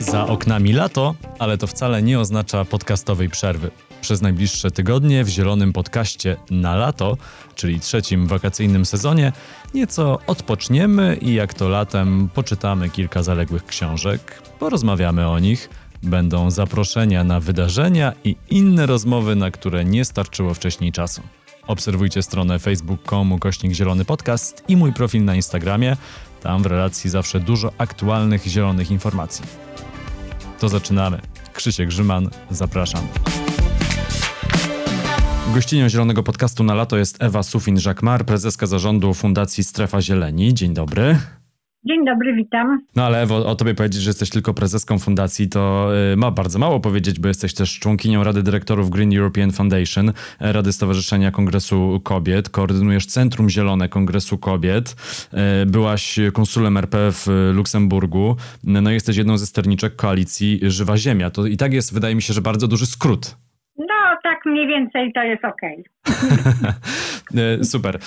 Za oknami lato, ale to wcale nie oznacza podcastowej przerwy. Przez najbliższe tygodnie w Zielonym Podcaście na lato, czyli trzecim wakacyjnym sezonie, nieco odpoczniemy i jak to latem poczytamy kilka zaległych książek, porozmawiamy o nich, będą zaproszenia na wydarzenia i inne rozmowy, na które nie starczyło wcześniej czasu. Obserwujcie stronę facebook.com kośnik zielony podcast i mój profil na Instagramie. Tam w relacji zawsze dużo aktualnych zielonych informacji. To zaczynamy. Krzysiek Grzyman, zapraszam. Gościnią Zielonego Podcastu na lato jest Ewa Sufin-Żakmar, prezeska zarządu Fundacji Strefa Zieleni. Dzień dobry. Dzień dobry, witam. No ale Ewo, o tobie powiedzieć, że jesteś tylko prezeską fundacji, to y, ma bardzo mało powiedzieć, bo jesteś też członkinią Rady Dyrektorów Green European Foundation, e, Rady Stowarzyszenia Kongresu Kobiet, koordynujesz Centrum Zielone Kongresu Kobiet, e, byłaś konsulem RP w Luksemburgu, no jesteś jedną ze sterniczek koalicji Żywa Ziemia. To i tak jest, wydaje mi się, że bardzo duży skrót tak mniej więcej to jest ok. E, super. E,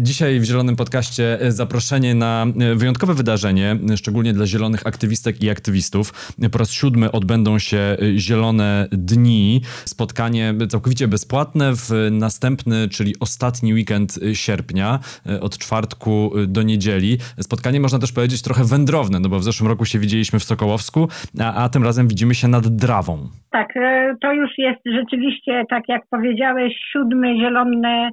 dzisiaj w Zielonym Podcaście zaproszenie na wyjątkowe wydarzenie, szczególnie dla zielonych aktywistek i aktywistów. Po raz siódmy odbędą się Zielone Dni. Spotkanie całkowicie bezpłatne w następny, czyli ostatni weekend sierpnia, e, od czwartku do niedzieli. Spotkanie można też powiedzieć trochę wędrowne, no bo w zeszłym roku się widzieliśmy w Sokołowsku, a, a tym razem widzimy się nad Drawą. Tak, to już jest rzeczywiście rzeczywiście, tak jak powiedziałeś, siódmy zielony,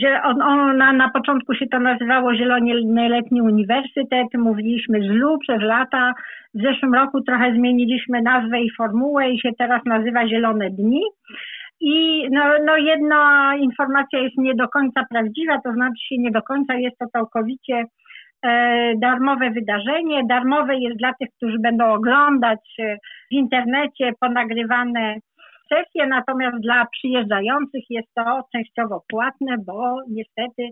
że on, na, początku się to nazywało Zielony Letni Uniwersytet, mówiliśmy ZLU przez lata. W zeszłym roku trochę zmieniliśmy nazwę i formułę i się teraz nazywa Zielone Dni. I no, no jedna informacja jest nie do końca prawdziwa, to znaczy nie do końca jest to całkowicie e, darmowe wydarzenie. Darmowe jest dla tych, którzy będą oglądać e, w internecie ponagrywane sesję, natomiast dla przyjeżdżających jest to częściowo płatne, bo niestety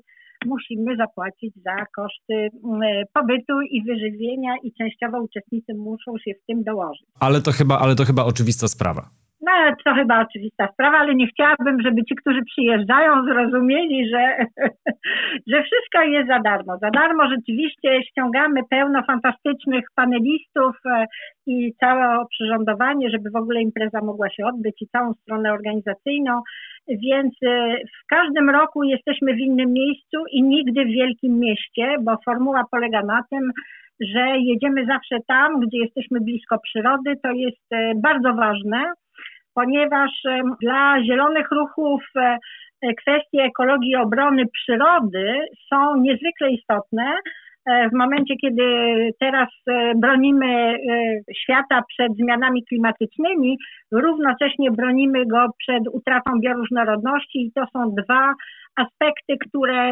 musimy zapłacić za koszty mm, pobytu i wyżywienia i częściowo uczestnicy muszą się w tym dołożyć. Ale to chyba, ale to chyba oczywista sprawa. No, to chyba oczywista sprawa, ale nie chciałabym, żeby ci, którzy przyjeżdżają, zrozumieli, że, że wszystko jest za darmo. Za darmo rzeczywiście ściągamy pełno fantastycznych panelistów e, i całe przyrządowanie, żeby w ogóle impreza mogła się odbyć i całą stronę organizacyjną. Więc e, w każdym roku jesteśmy w innym miejscu i nigdy w wielkim mieście, bo formuła polega na tym, że jedziemy zawsze tam, gdzie jesteśmy blisko przyrody. To jest e, bardzo ważne ponieważ dla zielonych ruchów e, e, kwestie ekologii i obrony przyrody są niezwykle istotne. E, w momencie, kiedy teraz bronimy świata przed zmianami klimatycznymi, równocześnie bronimy go przed utratą bioróżnorodności i to są dwa aspekty, które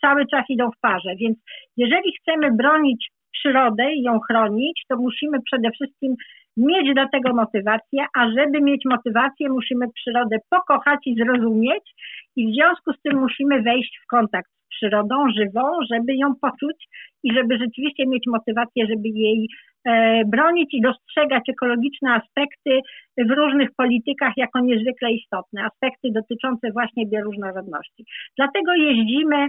cały czas idą w parze. Więc jeżeli chcemy bronić przyrodę i ją chronić, to musimy przede wszystkim mieć do tego motywację, a żeby mieć motywację, musimy przyrodę pokochać i zrozumieć i w związku z tym musimy wejść w kontakt z przyrodą żywą, żeby ją poczuć i żeby rzeczywiście mieć motywację, żeby jej e, bronić i dostrzegać ekologiczne aspekty w różnych politykach jako niezwykle istotne, aspekty dotyczące właśnie bioróżnorodności. Dlatego jeździmy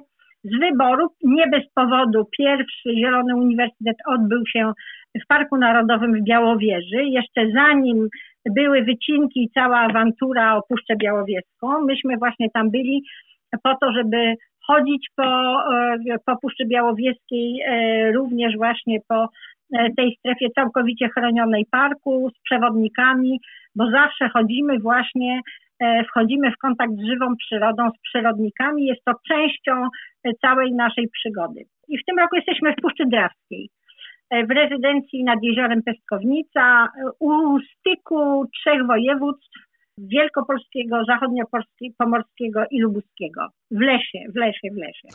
z wyboru, nie bez powodu, pierwszy Zielony Uniwersytet odbył się w Parku Narodowym w Białowieży. Jeszcze zanim były wycinki i cała awantura o Puszczę Białowieską, myśmy właśnie tam byli po to, żeby chodzić po, e, po Puszczy Białowieskiej, e, również właśnie po e, tej strefie całkowicie chronionej parku z przewodnikami, bo zawsze chodzimy właśnie, wchodzimy w kontakt z żywą przyrodą, z przyrodnikami. Jest to częścią całej naszej przygody. I w tym roku jesteśmy w Puszczy Drawskiej. E, w rezydencji nad jeziorem Pestkownica e, u styku trzech województw wielkopolskiego, zachodniopomorskiego i lubuskiego. W lesie, w lesie, w lesie.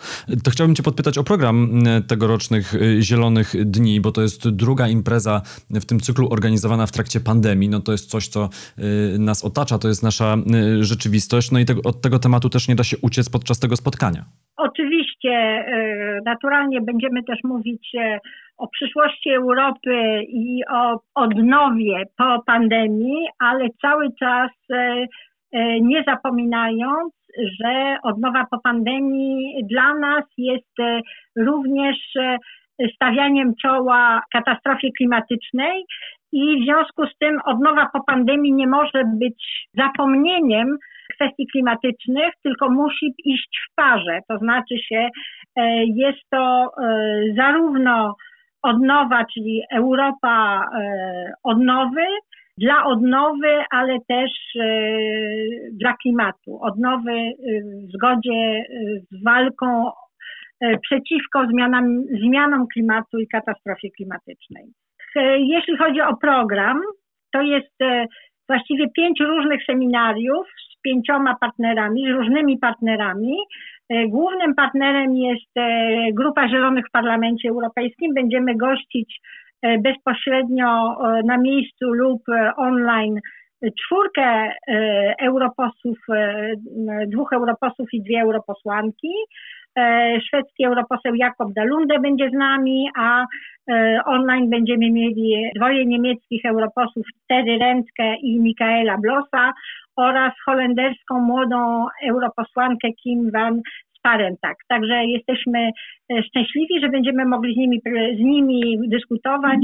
To chciałbym Cię podpytać o program tegorocznych e, Zielonych Dni, bo to jest druga impreza w tym cyklu organizowana w trakcie pandemii. No to jest coś, co nas otacza, to jest nasza rzeczywistość. No i te, od tego tematu też nie da się uciec podczas tego spotkania. Oczywiście, naturalnie będziemy też mówić o przyszłości Europy i o odnowie po pandemii, ale cały czas e, e, nie zapominając, że odnowa po pandemii dla nas jest e, również stawianiem czoła katastrofie klimatycznej i w związku z tym odnowa po pandemii nie może być zapomnieniem kwestii klimatycznych, tylko musi iść w parze. To znaczy się, e, jest to e, zarówno odnowa, czyli Europa e, odnowy, dla odnowy, ale też dla klimatu. Odnowy w zgodzie z walką przeciwko zmianom, zmianom klimatu i katastrofie klimatycznej. Jeśli chodzi o program, to jest właściwie pięć różnych seminariów z pięcioma partnerami, różnymi partnerami. E, głównym partnerem jest e, Grupa Zielonych w Parlamencie Europejskim. Będziemy gościć e, bezpośrednio na miejscu lub online czwórkę europosłów, dwóch europosłów i dwie europosłanki. Szwedzki europoseł Jakob Dalunde będzie z nami, a online będziemy mieli dwoje niemieckich europosłów, Terry Rentke i Mikaela Blosa oraz holenderską młodą europosłankę Kim van Sparentak. Także jesteśmy e, szczęśliwi, że będziemy mogli z nimi, z nimi dyskutować.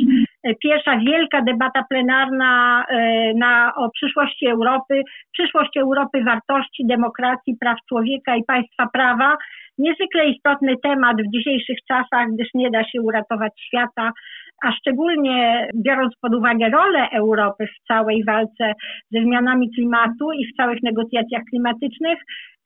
E, pierwsza wielka debata plenarna e, na, o przyszłości Europy, przyszłość Europy wartości, demokracji, praw człowieka i państwa prawa. Niezwykle istotny temat w dzisiejszych czasach, gdyż nie da się uratować świata a szczególnie biorąc pod uwagę rolę Europy w całej walce ze zmianami klimatu i w całych negocjacjach klimatycznych,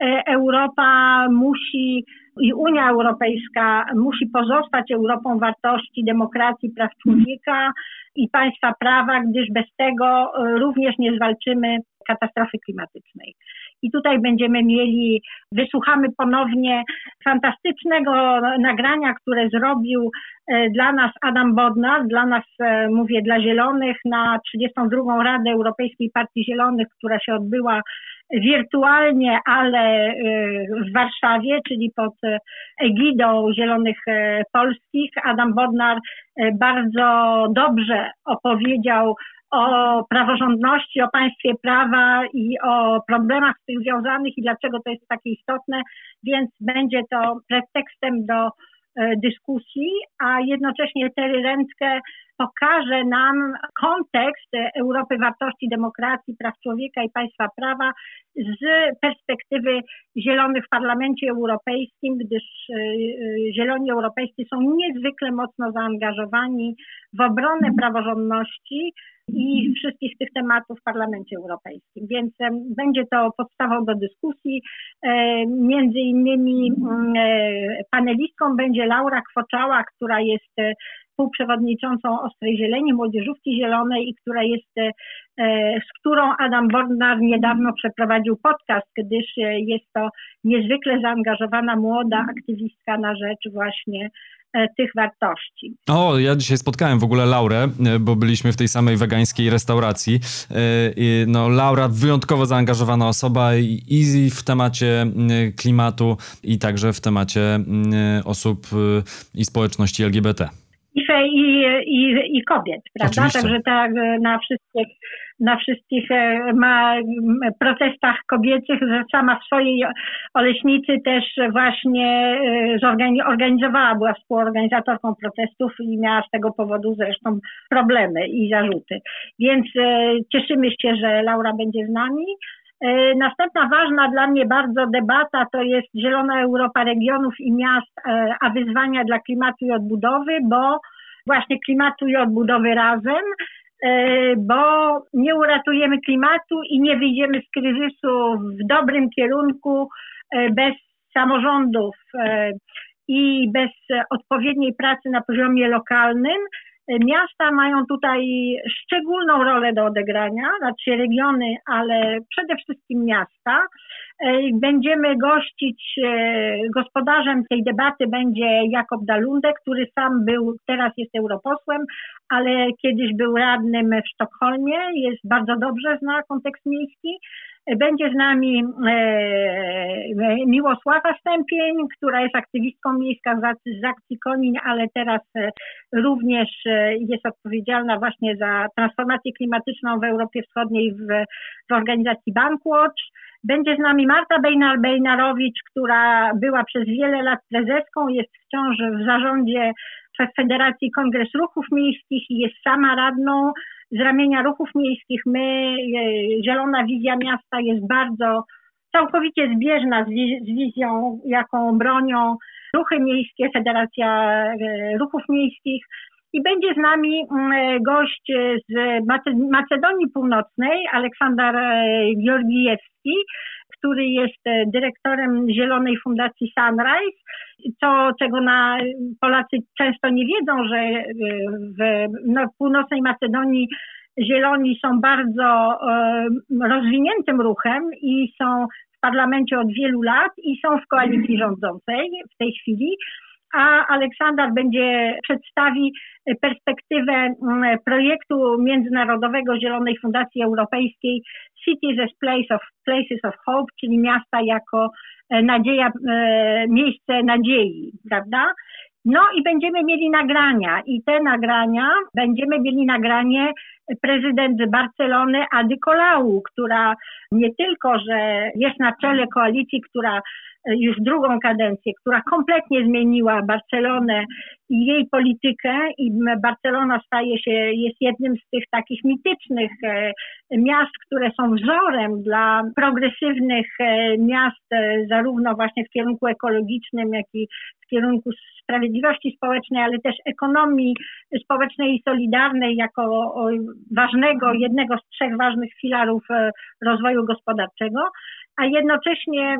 e, Europa musi i Unia Europejska musi pozostać Europą wartości, demokracji, praw człowieka i państwa prawa, gdyż bez tego e, również nie zwalczymy katastrofy klimatycznej. I tutaj będziemy mieli, wysłuchamy ponownie fantastycznego nagrania, które zrobił e, dla nas Adam Bodnar, dla nas, e, mówię, dla Zielonych, na 32. Radę Europejskiej Partii Zielonych, która się odbyła wirtualnie, ale e, w Warszawie, czyli pod egidą Zielonych Polskich. Adam Bodnar bardzo dobrze opowiedział o praworządności, o państwie prawa i o problemach z tym związanych i dlaczego to jest takie istotne, więc będzie to pretekstem do e, dyskusji, a jednocześnie Terry Rentke pokaże nam kontekst Europy wartości, demokracji, praw człowieka i państwa prawa z perspektywy zielonych w Parlamencie Europejskim, gdyż e, e, zieloni europejscy są niezwykle mocno zaangażowani w obronę praworządności, i wszystkich tych tematów w Parlamencie Europejskim. Więc będzie to podstawą do dyskusji. E, między innymi mm, e, panelistką będzie Laura Kwoczała, która jest e, współprzewodniczącą Ostrej Zieleni, Młodzieżówki Zielonej i która jest, z którą Adam Bornar niedawno przeprowadził podcast, gdyż jest to niezwykle zaangażowana młoda aktywistka na rzecz właśnie E, tych wartości. O, ja dzisiaj spotkałem w ogóle Laurę, e, bo byliśmy w tej samej wegańskiej restauracji. E, no, Laura wyjątkowo zaangażowana osoba i w temacie klimatu i także w temacie osób i społeczności LGBT. I, i, i, kobiet, prawda? Oczywiście. Także tak na wszystkich na wszystkich e, ma, protestach kobiecych, że sama w swojej Oleśnicy też właśnie e, organizowała, była współorganizatorką protestów i miała z tego powodu zresztą problemy i zarzuty. Więc e, cieszymy się, że Laura będzie z nami. Następna ważna dla mnie bardzo debata to jest Zielona Europa regionów i miast, a wyzwania dla klimatu i odbudowy, bo właśnie klimatu i odbudowy razem E, bo nie uratujemy klimatu i nie wyjdziemy z kryzysu w dobrym kierunku e, bez samorządów e, i bez odpowiedniej pracy na poziomie lokalnym. Miasta mają tutaj szczególną rolę do odegrania, znaczy regiony, ale przede wszystkim miasta. Będziemy gościć, gospodarzem tej debaty będzie Jakob Dalunde, który sam był, teraz jest europosłem, ale kiedyś był radnym w Sztokholmie, jest bardzo dobrze zna kontekst miejski. Będzie z nami e, Miłosława Stępień, która jest aktywistką miejska z akcji Konin, ale teraz e, również e, jest odpowiedzialna właśnie za transformację klimatyczną w Europie Wschodniej w, w organizacji Bankwatch. Będzie z nami Marta Bejnar-Bejnarowicz, która była przez wiele lat prezeską, jest wciąż w zarządzie Federacji Kongres Ruchów Miejskich i jest sama radną z ramienia ruchów miejskich. My, e, Zielona Wizja Miasta jest bardzo całkowicie zbieżna z, z wizją, jaką bronią ruchy miejskie, Federacja e, Ruchów Miejskich. I będzie z nami mm, gość z Macedonii Północnej, Aleksander Georgijewski, który jest e, dyrektorem Zielonej Fundacji Sunrise. To, czego na, Polacy często nie wiedzą, że e, w no, północnej Macedonii Zieloni są bardzo e, rozwiniętym ruchem i są w parlamencie od wielu lat i są w koalicji rządzącej w tej chwili a Aleksander będzie przedstawi perspektywę mm, projektu międzynarodowego Zielonej Fundacji Europejskiej Cities as place of, Places of Hope, czyli miasta jako e, nadzieja, e, miejsce nadziei, prawda? No i będziemy mieli nagrania i te nagrania, będziemy mieli nagranie prezydent Barcelony Ady Colau, która nie tylko, że jest na czele koalicji, która już drugą kadencję, która kompletnie zmieniła Barcelonę i jej politykę i Barcelona staje się, jest jednym z tych takich mitycznych e, miast, które są wzorem dla progresywnych e, miast, e, zarówno właśnie w kierunku ekologicznym, jak i w kierunku sprawiedliwości społecznej, ale też ekonomii społecznej i solidarnej jako ważnego, jednego z trzech ważnych filarów rozwoju gospodarczego a jednocześnie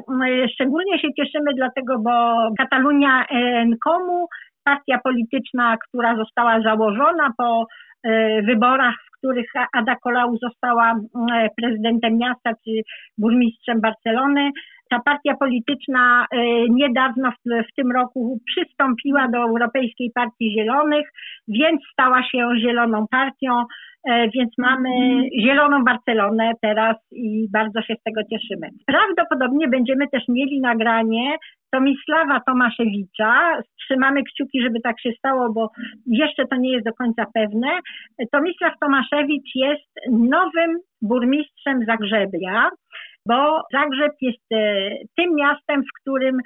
szczególnie się cieszymy dlatego, bo Katalunia Nkomu, partia polityczna, która została założona po e, wyborach, w których Ada Colau została prezydentem miasta czy burmistrzem Barcelony. Ta partia polityczna e, niedawno w tym roku przystąpiła do Europejskiej Partii Zielonych, więc stała się Zieloną Partią. E, więc mamy zieloną Barcelonę teraz i bardzo się z tego cieszymy. Prawdopodobnie będziemy też mieli nagranie Tomisława Tomaszewicza. Trzymamy kciuki, żeby tak się stało, bo jeszcze to nie jest do końca pewne. Tomisław Tomaszewicz jest nowym burmistrzem Zagrzebia, bo Zagrzeb jest e, tym miastem, w którym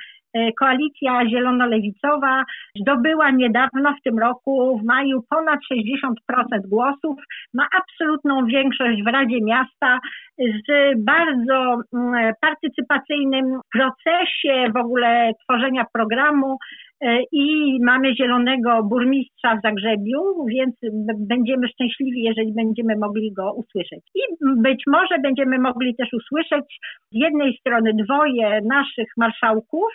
koalicja zielono-lewicowa zdobyła niedawno w tym roku, w maju, ponad 60% głosów, ma absolutną większość w Radzie Miasta z bardzo mm, partycypacyjnym procesie w ogóle tworzenia programu. e, i mamy zielonego burmistrza w Zagrzebiu, więc będziemy szczęśliwi, jeżeli będziemy mogli go usłyszeć. I być może będziemy mogli też usłyszeć z jednej strony dwoje naszych marszałków,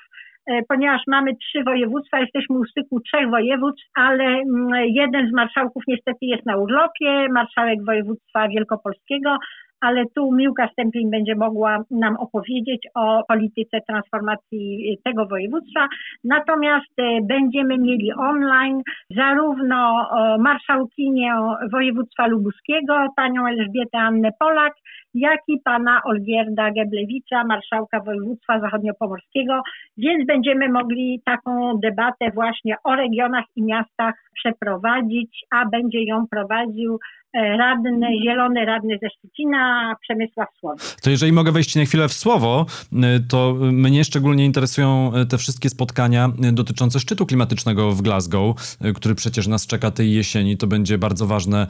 E, ponieważ mamy trzy województwa, jesteśmy u styku trzech województw, ale mm, jeden z marszałków niestety jest na urlopie, marszałek województwa wielkopolskiego, ale tu Miłka Stępień będzie mogła nam opowiedzieć o polityce transformacji tego województwa. Natomiast e, będziemy mieli online zarówno marszałkinię województwa lubuskiego, panią Elżbietę Annę Polak, jak i pana Olgierda Geblewicza, marszałka województwa zachodniopomorskiego, więc będziemy mogli taką debatę właśnie o regionach i miastach przeprowadzić, a będzie ją prowadził e, radny, zielony radny ze Szczecina, Przemysław Słowik. To jeżeli mogę wejść na chwilę w słowo, e, to mnie szczególnie interesują e, te wszystkie spotkania dotyczące szczytu klimatycznego w Glasgow, który przecież nas czeka tej jesieni. To będzie bardzo ważne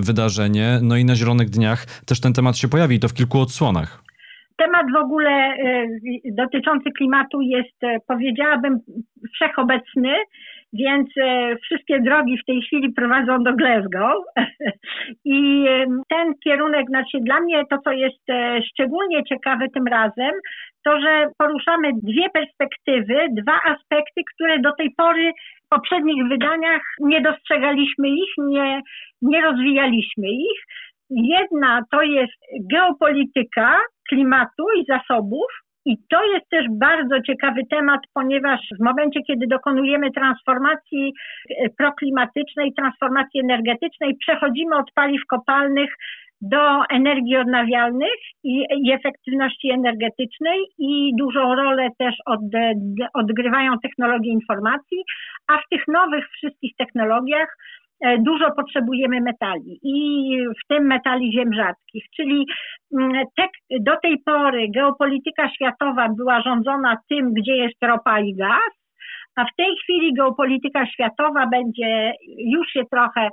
wydarzenie. No i na Zielonych Dniach też ten temat się pojawi, to w kilku odsłonach. Temat w ogóle dotyczący klimatu jest, powiedziałabym, wszechobecny więc e, wszystkie drogi w tej chwili prowadzą do Glasgow i ten kierunek, znaczy dla mnie to, co jest e, szczególnie ciekawe tym razem, to, że poruszamy dwie perspektywy, dwa aspekty, które do tej pory w poprzednich wydaniach nie dostrzegaliśmy ich, nie, nie rozwijaliśmy ich. Jedna to jest geopolityka klimatu i zasobów, i to jest też bardzo ciekawy temat, ponieważ w momencie, kiedy dokonujemy transformacji e, proklimatycznej, transformacji energetycznej, przechodzimy od paliw kopalnych do energii odnawialnych i, i efektywności energetycznej i dużą rolę też od, odgrywają technologie informacji, a w tych nowych wszystkich technologiach E, dużo potrzebujemy metali i w tym metali ziem rzadkich, czyli mm, te, do tej pory geopolityka światowa była rządzona tym, gdzie jest ropa i gaz, a w tej chwili geopolityka światowa będzie, już się trochę e,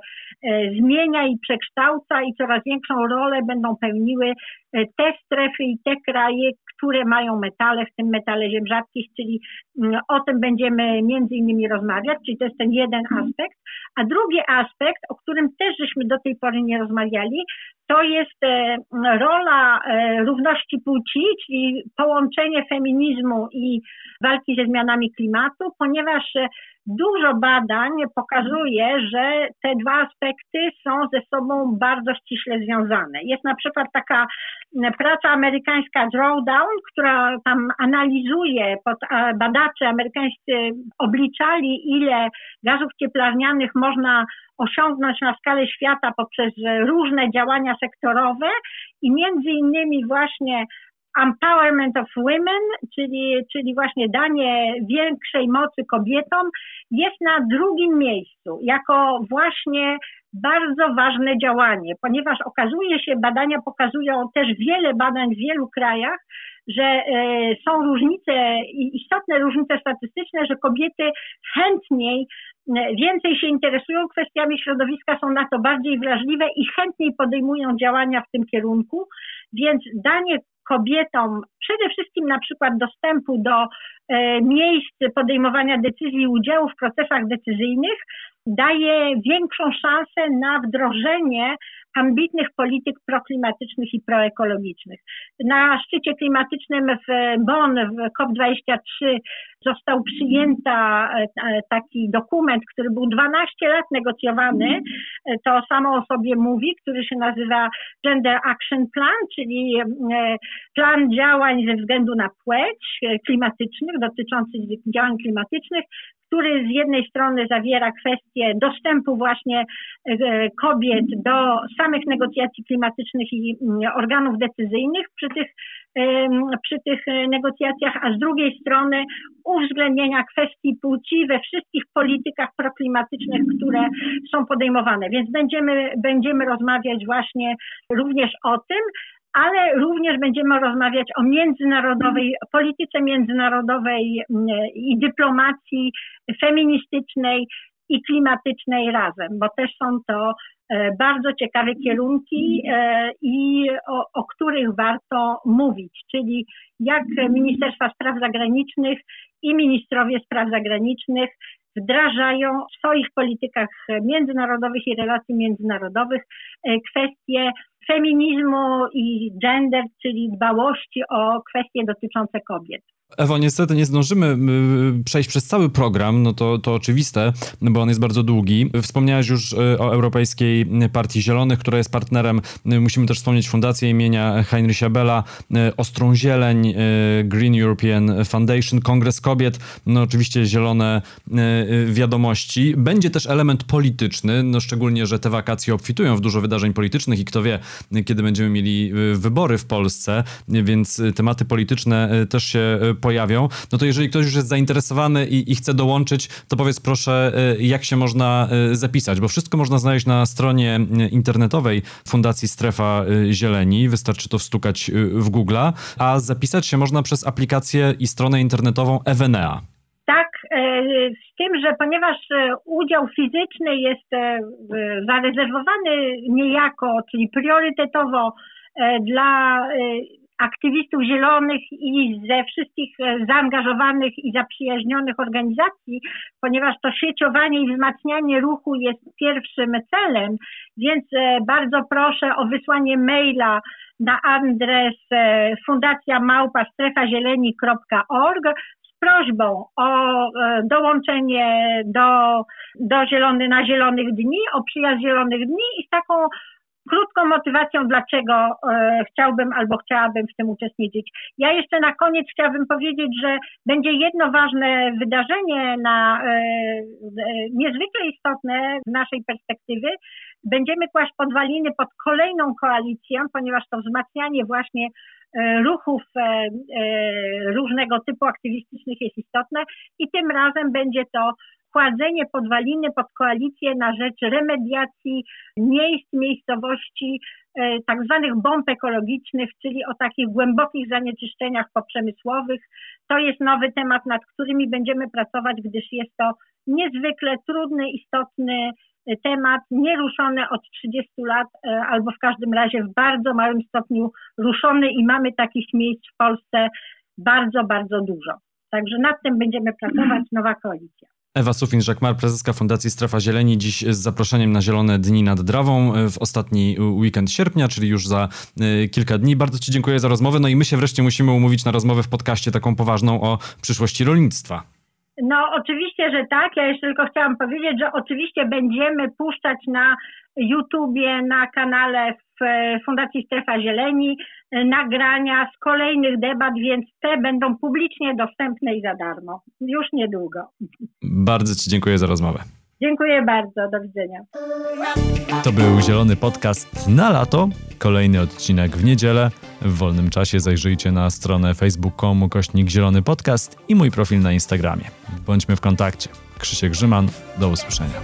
zmienia i przekształca i coraz większą rolę będą pełniły e, te strefy i te kraje, które mają metale, w tym metale ziem rzadkich, czyli mm, o tym będziemy między innymi rozmawiać, czyli to jest ten jeden aspekt. A drugi aspekt, o którym też żeśmy do tej pory nie rozmawiali, to jest e, rola równości płci, czyli połączenie feminizmu i walki ze zmianami klimatu, ponieważ Dużo badań pokazuje, że te dwa aspekty są ze sobą bardzo ściśle związane. Jest na przykład taka praca amerykańska Drawdown, która tam analizuje, badacze amerykańscy obliczali, ile gazów cieplarnianych można osiągnąć na skalę świata poprzez różne działania sektorowe i między innymi właśnie empowerment of women, czyli, czyli właśnie danie większej mocy kobietom, jest na drugim miejscu, jako właśnie bardzo ważne działanie, ponieważ okazuje się, badania pokazują też wiele badań w wielu krajach, że e, są różnice, istotne różnice statystyczne, że kobiety chętniej e, więcej się interesują kwestiami środowiska, są na to bardziej wrażliwe i chętniej podejmują działania w tym kierunku, więc danie kobietom przede wszystkim na przykład dostępu do e, miejsc podejmowania decyzji i udziału w procesach decyzyjnych daje większą szansę na wdrożenie ambitnych polityk proklimatycznych i proekologicznych. Na szczycie klimatycznym w Bonn w COP23 został przyjęta e, e, taki dokument, który był 12 lat negocjowany, e, to samo o sobie mówi, który się nazywa Gender Action Plan, czyli plan działań ze względu na płeć klimatycznych, dotyczących działań klimatycznych, który z jednej strony zawiera kwestię dostępu właśnie e, kobiet do samych negocjacji klimatycznych i mm, organów decyzyjnych przy tych, przy tych negocjacjach, a z drugiej strony uwzględnienia kwestii płci we wszystkich politykach proklimatycznych, które są podejmowane. Więc będziemy, będziemy rozmawiać właśnie również o tym, ale również będziemy rozmawiać o międzynarodowej, polityce międzynarodowej mm, i dyplomacji feministycznej i klimatycznej razem, bo też są to e, bardzo ciekawe kierunki e, i o, o których warto mówić, czyli jak Ministerstwa Spraw Zagranicznych i ministrowie spraw zagranicznych wdrażają w swoich politykach międzynarodowych i relacji międzynarodowych e, kwestie feminizmu i gender, czyli dbałości o kwestie dotyczące kobiet. Ewo, niestety nie zdążymy przejść przez cały program, no to, to oczywiste, bo on jest bardzo długi. Wspomniałeś już y, o Europejskiej Partii Zielonych, która jest partnerem. Y, musimy też wspomnieć Fundację imienia Heinricha Bella, y, Ostrą Zieleń, Green European Foundation, Kongres Kobiet, no oczywiście zielone wiadomości. Będzie też element polityczny, no szczególnie, że te wakacje obfitują w dużo wydarzeń politycznych i kto wie, kiedy będziemy mieli wybory w Polsce, więc tematy polityczne też się pojawią, no to jeżeli ktoś już jest zainteresowany i, i chce dołączyć, to powiedz proszę, e, jak się można e, zapisać, bo wszystko można znaleźć na stronie e, internetowej Fundacji Strefa Zieleni, wystarczy to wstukać w Google, a zapisać się można przez aplikację i stronę internetową Evenea. Tak, z tym, że ponieważ udział fizyczny jest zarezerwowany niejako, czyli priorytetowo dla aktywistów zielonych i ze wszystkich e, zaangażowanych i zaprzyjaźnionych organizacji, ponieważ to sieciowanie i wzmacnianie ruchu jest pierwszym celem, więc e, bardzo proszę o wysłanie maila na adres e, fundacja małpa strefazieleni.org prośbą o dołączenie do, do zielony, na Zielonych Dni, o przyjazd Zielonych Dni i z taką krótką motywacją, dlaczego e, chciałbym albo chciałabym w tym uczestniczyć. Ja jeszcze na koniec chciałabym powiedzieć, że będzie jedno ważne wydarzenie na, e, e, niezwykle istotne z naszej perspektywy. Będziemy kłaść podwaliny pod kolejną koalicję, ponieważ to wzmacnianie właśnie e, ruchów e, e, różnego typu aktywistycznych jest istotne i tym razem będzie to kładzenie podwaliny pod koalicję na rzecz remediacji miejsc, miejscowości, tak zwanych bomb ekologicznych, czyli o takich głębokich zanieczyszczeniach poprzemysłowych. To jest nowy temat, nad którymi będziemy pracować, gdyż jest to niezwykle trudny, istotny temat, nieruszony od 30 lat, e, albo w każdym razie w bardzo małym stopniu ruszony i mamy takich miejsc w Polsce bardzo, bardzo dużo. Także nad tym będziemy pracować, nowa koalicja. Ewa Sufin-Żakmar, prezeska Fundacji Strefa Zieleni, dziś z zaproszeniem na Zielone Dni nad Drawą w ostatni weekend sierpnia, czyli już za y, kilka dni. Bardzo Ci dziękuję za rozmowę. No i my się wreszcie musimy umówić na rozmowę w podcaście taką poważną o przyszłości rolnictwa. No oczywiście, że tak. Ja jeszcze tylko chciałam powiedzieć, że oczywiście będziemy puszczać na YouTubie, na kanale w Fundacji Strefa Zieleni nagrania z kolejnych debat, więc te będą publicznie dostępne i za darmo. Już niedługo. Bardzo Ci dziękuję za rozmowę. Dziękuję bardzo, do widzenia. To był Zielony Podcast na lato. Kolejny odcinek w niedzielę. W wolnym czasie zajrzyjcie na stronę facebook.com kośnik Zielony Podcast i mój profil na Instagramie. Bądźmy w kontakcie. Krzysiek Grzyman, do usłyszenia.